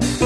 Thank you.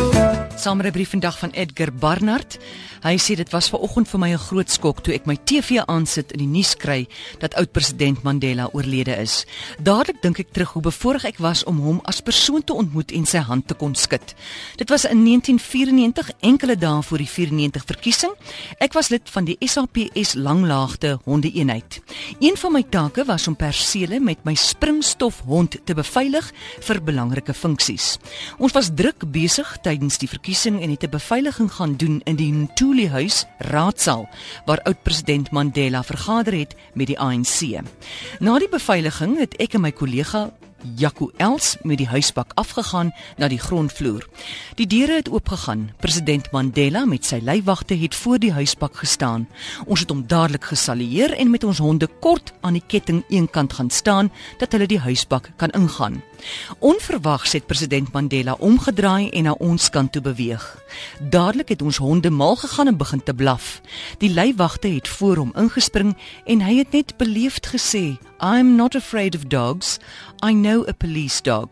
Saam met 'n brief vandag van Edgar Barnard. Hy sê dit was ver oggend vir my 'n groot skok toe ek my TV aansit en die nuus kry dat oud-president Mandela oorlede is. Dadelik dink ek terug hoe bevoorreg ek was om hom as persoon te ontmoet en sy hand te kon skud. Dit was in 1994, enkele dae voor die 94 verkiesing. Ek was lid van die SAPS Langlaagte Hondeeenheid. Een van my take was om persele met my springstof hond te beveilig vir belangrike funksies. Ons was druk besig tydens die verkiesing verkiesing en het 'n beveiliging gaan doen in die Ntuli huis raadsaal waar oud-president Mandela vergader het met die ANC. Na die beveiliging het ek en my kollega Jaco Els met die huisbak afgegaan na die grondvloer. Die deure het oopgegaan. President Mandela met sy leiwagte het voor die huisbak gestaan. Ons het hom dadelik gesalueer en met ons honde kort aan die ketting eenkant gaan staan dat hulle die huisbak kan ingaan. Onverwags het president Mandela omgedraai en na ons kant toe beweeg. Dadelik het ons honde mal gegaan en begin te blaf. Die leiwagte het voor hom ingespring en hy het net beleefd gesê: "I'm not afraid of dogs. I know a police dog."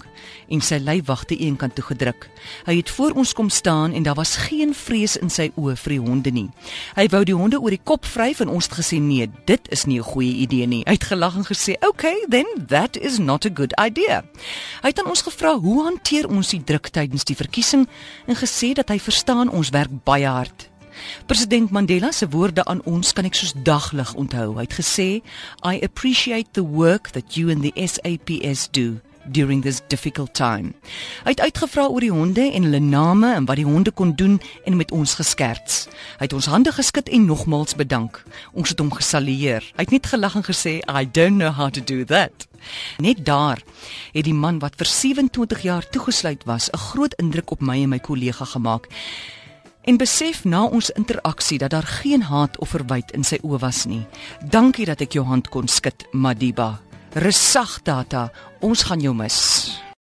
En sy leiwagte eenkant toe gedruk. Hy het voor ons kom staan en daar was geen vrees in sy oë vir die honde nie. Hy wou die honde oor die kop vryf en ons het gesê: "Nee, dit is nie 'n goeie idee nie." Hy het gelag en gesê: "Okay, then that is not a good idea." Hy het aan ons gevra hoe hanteer ons die druk tydens die verkiesing en gesê dat hy verstaan ons werk baie hard. President Mandela se woorde aan ons kan ek soos daglig onthou. Hy het gesê, "I appreciate the work that you and the SAPS do." During this difficult time. Hy het uitgevra oor die honde en hulle name en wat die honde kon doen en met ons geskerts. Hy het ons hande geskud en nogmals bedank. Ons het hom gesalueer. Hy het net gelag en gesê, "I don't know how to do that." Net daar het die man wat vir 27 jaar toegesluit was, 'n groot indruk op my en my kollega gemaak. En besef na ons interaksie dat daar geen haat of verwyd in sy oë was nie. Dankie dat ek jou hand kon skud, Madiba. Resag data, ons gaan jou mis.